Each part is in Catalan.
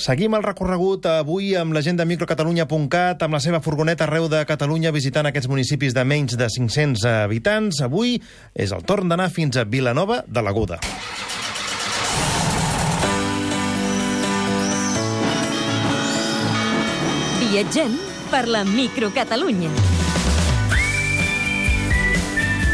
Seguim el recorregut avui amb la gent de microcatalunya.cat, amb la seva furgoneta arreu de Catalunya, visitant aquests municipis de menys de 500 habitants. Avui és el torn d'anar fins a Vilanova de l'Aguda. Viatgem per la microcatalunya.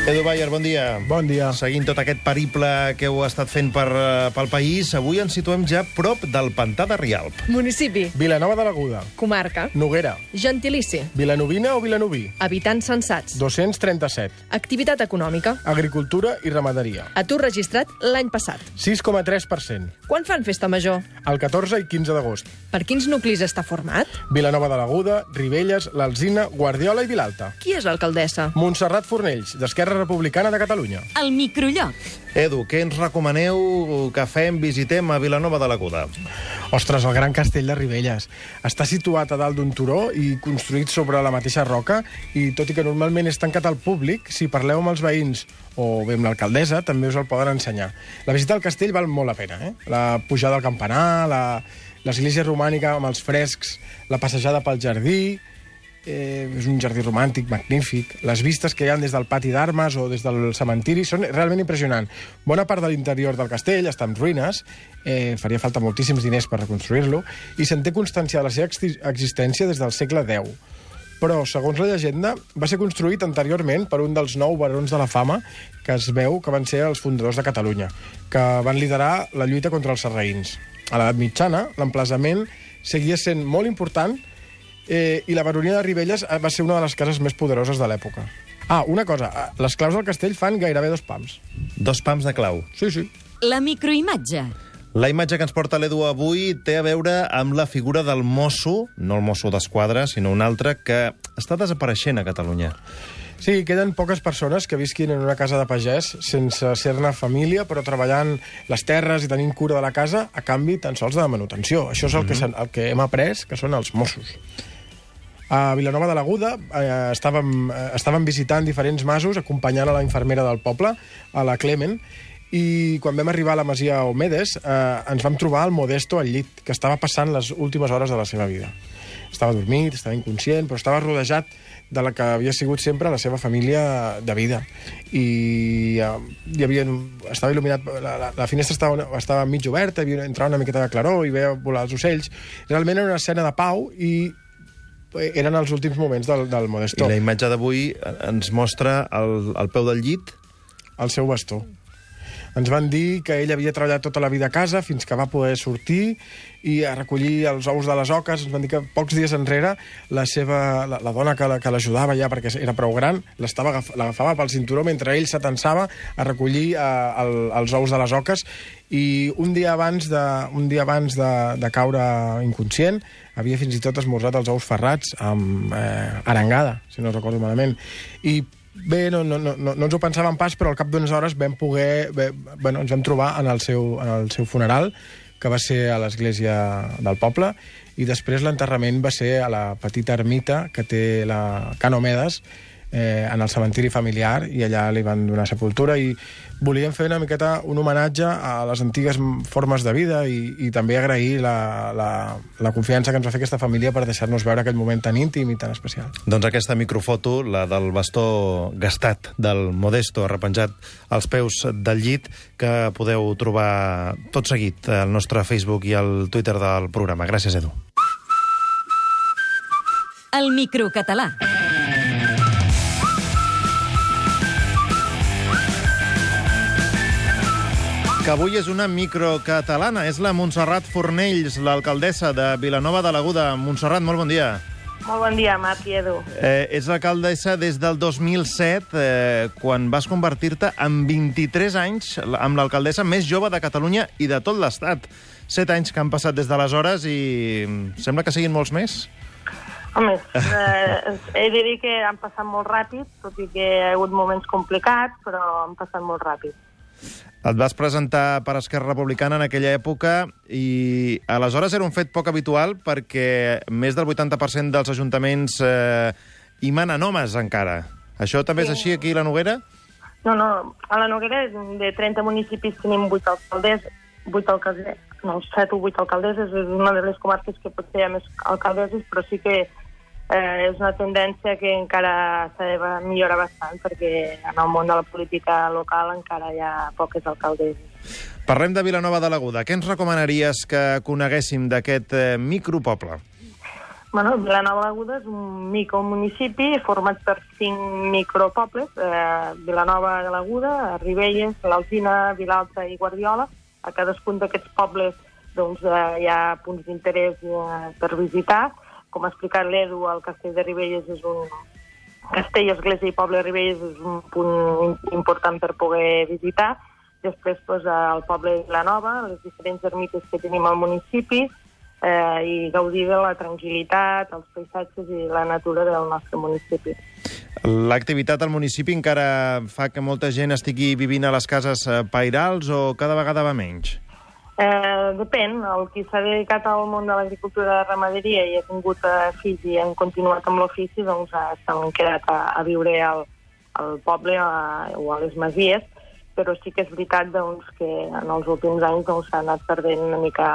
Edu Bayer, bon dia. Bon dia. Seguint tot aquest periple que heu estat fent per, eh, pel país, avui ens situem ja prop del pantà de Rialp. Municipi, Vilanova de l'Aguda. comarca, Noguera. gentilici, Vilanovina o Vilanoví? habitants censats, 237. activitat econòmica, Agricultura i ramaderia. atur registrat l'any passat. 6,3%. Quan fan festa major? El 14 i 15 d'agost. Per quins nuclis està format? Vilanova de l'Aguda, Ribelles, l'Alzina, Guardiola i Vilalta. Qui és l'alcaldessa? Montserrat Fornells, d'Esquerra Republicana de Catalunya. El microlloc. Edu, què ens recomaneu que fem, visitem a Vilanova de l'Aguda? Ostres, el gran castell de Ribelles. Està situat a dalt d'un turó i construït sobre la mateixa roca i tot i que normalment és tancat al públic, si parleu amb els veïns o bé amb l'alcaldessa, també us el poden ensenyar. La visita al castell val molt la pena, eh? La pujada al campanar, la, l'església romànica amb els frescs, la passejada pel jardí, eh, és un jardí romàntic, magnífic. Les vistes que hi ha des del pati d'armes o des del cementiri són realment impressionants. Bona part de l'interior del castell està en ruïnes, eh, faria falta moltíssims diners per reconstruir-lo, i se'n té constància de la seva exi- existència des del segle X. Però, segons la llegenda, va ser construït anteriorment per un dels nou barons de la fama que es veu que van ser els fundadors de Catalunya, que van liderar la lluita contra els sarraïns. A l'edat mitjana, l'emplaçament seguia sent molt important eh, i la baronia de Ribelles eh, va ser una de les cases més poderoses de l'època. Ah, una cosa, eh, les claus del castell fan gairebé dos pams. Dos pams de clau. Sí, sí. La microimatge. La imatge que ens porta l'Edu avui té a veure amb la figura del mosso, no el mosso d'esquadra, sinó un altre, que està desapareixent a Catalunya. Sí, queden poques persones que visquin en una casa de pagès sense ser-ne família, però treballant les terres i tenint cura de la casa a canvi tan sols de manutenció. Això és el, que, s'han- el que hem après, que són els Mossos. A Vilanova de l'Aguda eh, estàvem, eh, estàvem visitant diferents masos acompanyant a la infermera del poble, a la Clemen, i quan vam arribar a la masia Omedes eh, ens vam trobar el Modesto al llit, que estava passant les últimes hores de la seva vida. Estava dormit, estava inconscient, però estava rodejat de la que havia sigut sempre la seva família de vida. I eh, hi havia, estava il·luminat, la, la, la finestra estava, estava mig oberta, hi havia entrava una miqueta de claror i veia volar els ocells. Realment era una escena de pau i eren els últims moments del, del I Modesto, la imatge d'avui ens mostra el, el peu del llit, el seu bastó. Ens van dir que ell havia treballat tota la vida a casa fins que va poder sortir i a recollir els ous de les oques. Ens van dir que pocs dies enrere la, seva, la, la dona que la- que l'ajudava ja perquè era prou gran l'agafava pel cinturó mentre ell s'atensava a recollir eh, el, els ous de les oques i un dia abans de, un dia abans de, de caure inconscient havia fins i tot esmorzat els ous ferrats amb eh, arengada, si no recordo malament. I Bé, no, no, no, no ens ho pensàvem pas, però al cap d'unes hores vam poder... Bé, bueno, ens vam trobar en el, seu, en el seu funeral, que va ser a l'església del poble, i després l'enterrament va ser a la petita ermita que té la Canomedes, eh, en el cementiri familiar, i allà li van donar sepultura, i volíem fer una miqueta un homenatge a les antigues formes de vida i, i també agrair la, la, la confiança que ens va fer aquesta família per deixar-nos veure aquest moment tan íntim i tan especial. Doncs aquesta microfoto, la del bastó gastat del Modesto, arrepenjat als peus del llit, que podeu trobar tot seguit al nostre Facebook i al Twitter del programa. Gràcies, Edu. El microcatalà. Que avui és una microcatalana. És la Montserrat Fornells, l'alcaldessa de Vilanova de l'Aguda. Montserrat, molt bon dia. Molt bon dia, Marc i Edu. Eh, ets alcaldessa des del 2007, eh, quan vas convertir-te en 23 anys amb l'alcaldessa més jove de Catalunya i de tot l'Estat. Set anys que han passat des d'aleshores i mm, sembla que siguin molts més. Home, eh, he de dir que han passat molt ràpid, tot i que hi ha hagut moments complicats, però han passat molt ràpid. Et vas presentar per Esquerra Republicana en aquella època i aleshores era un fet poc habitual perquè més del 80% dels ajuntaments eh, hi manen homes encara. Això també és així aquí a la Noguera? No, no, a la Noguera de 30 municipis tenim 8 alcaldes, 8 alcaldes, no, 7 o 8 alcaldesses, és una de les comarques que potser hi ha més alcaldesses, però sí que eh, és una tendència que encara s'ha de millorar bastant, perquè en el món de la política local encara hi ha poques alcaldesses. Parlem de Vilanova de l'Aguda. Què ens recomanaries que coneguéssim d'aquest eh, micropoble? Bueno, Vilanova de l'Aguda és un micromunicipi format per cinc micropobles, eh, Vilanova de l'Aguda, Ribelles, l'Alzina, Vilalta i Guardiola. A cadascun d'aquests pobles doncs, eh, hi ha punts d'interès eh, per visitar. Com ha explicat l'Edu, el castell de Ribelles és un castell, església i poble de Ribelles és un punt important per poder visitar. Després, doncs, el poble de Vilanova, les diferents ermites que tenim al municipi, eh, i gaudir de la tranquil·litat, els paisatges i la natura del nostre municipi. L'activitat al municipi encara fa que molta gent estigui vivint a les cases eh, pairals o cada vegada va menys? Eh, depèn. El qui s'ha dedicat al món de l'agricultura la ramaderia i ha tingut eh, fills i han continuat amb l'ofici, doncs eh, s'han quedat a, a viure al, al poble a, o a les masies, però sí que és veritat doncs, que en els últims anys doncs, s'ha doncs, anat perdent una mica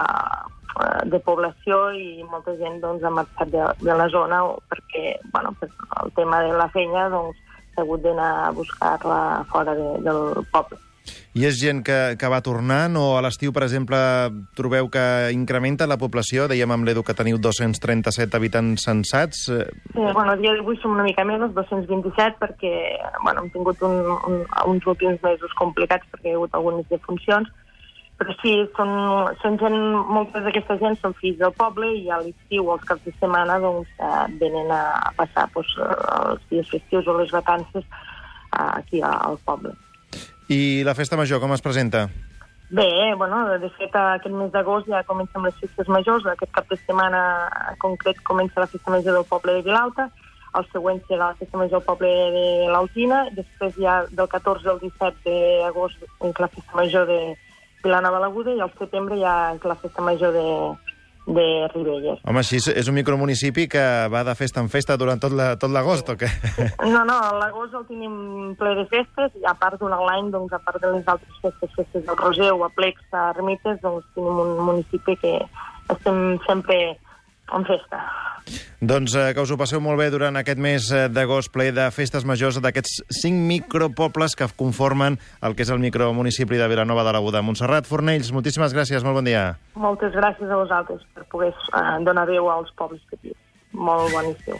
eh, de població i molta gent doncs, ha marxat de, de la zona perquè bueno, per el tema de la feina doncs, hagut d'anar a buscar-la fora de, del poble. I és gent que, que va tornant o a l'estiu, per exemple, trobeu que incrementa la població? Dèiem amb l'Edu que teniu 237 habitants censats. Eh, Sí, bueno, dia d'avui som una mica menys, 227, perquè bueno, hem tingut un, un, uns últims mesos complicats perquè hi ha hagut algunes defuncions, però sí, són, són gent, moltes d'aquesta gent són fills del poble i a l'estiu els caps de setmana doncs, eh, venen a, passar doncs, els dies festius o les vacances eh, aquí al poble. I la festa major, com es presenta? Bé, bueno, de fet, aquest mes d'agost ja comencen les festes majors. Aquest cap de setmana en concret comença la festa major del poble de Vilalta, el següent serà la festa major del poble de l'Altina, després ja del 14 al 17 d'agost la festa major de Vilanova l'Aguda i al setembre ja la festa major de, de Ribelles. Home, així és, un micromunicipi que va de festa en festa durant tot la- tot l'agost, o què? No, no, l'agost el tenim ple de festes i a part durant l'any, doncs, a part de les altres festes, festes del Roser o a Plecs, a Ermites, doncs tenim un municipi que estem sempre en festa. doncs eh, que us ho passeu molt bé durant aquest mes eh, d'agost ple de festes majors d'aquests cinc micropobles que conformen el que és el micromunicipi de Vilanova de l'Aguda. Montserrat Fornells, moltíssimes gràcies, molt bon dia. Moltes gràcies a vosaltres per poder eh, donar veu als pobles petits. Molt bon estiu.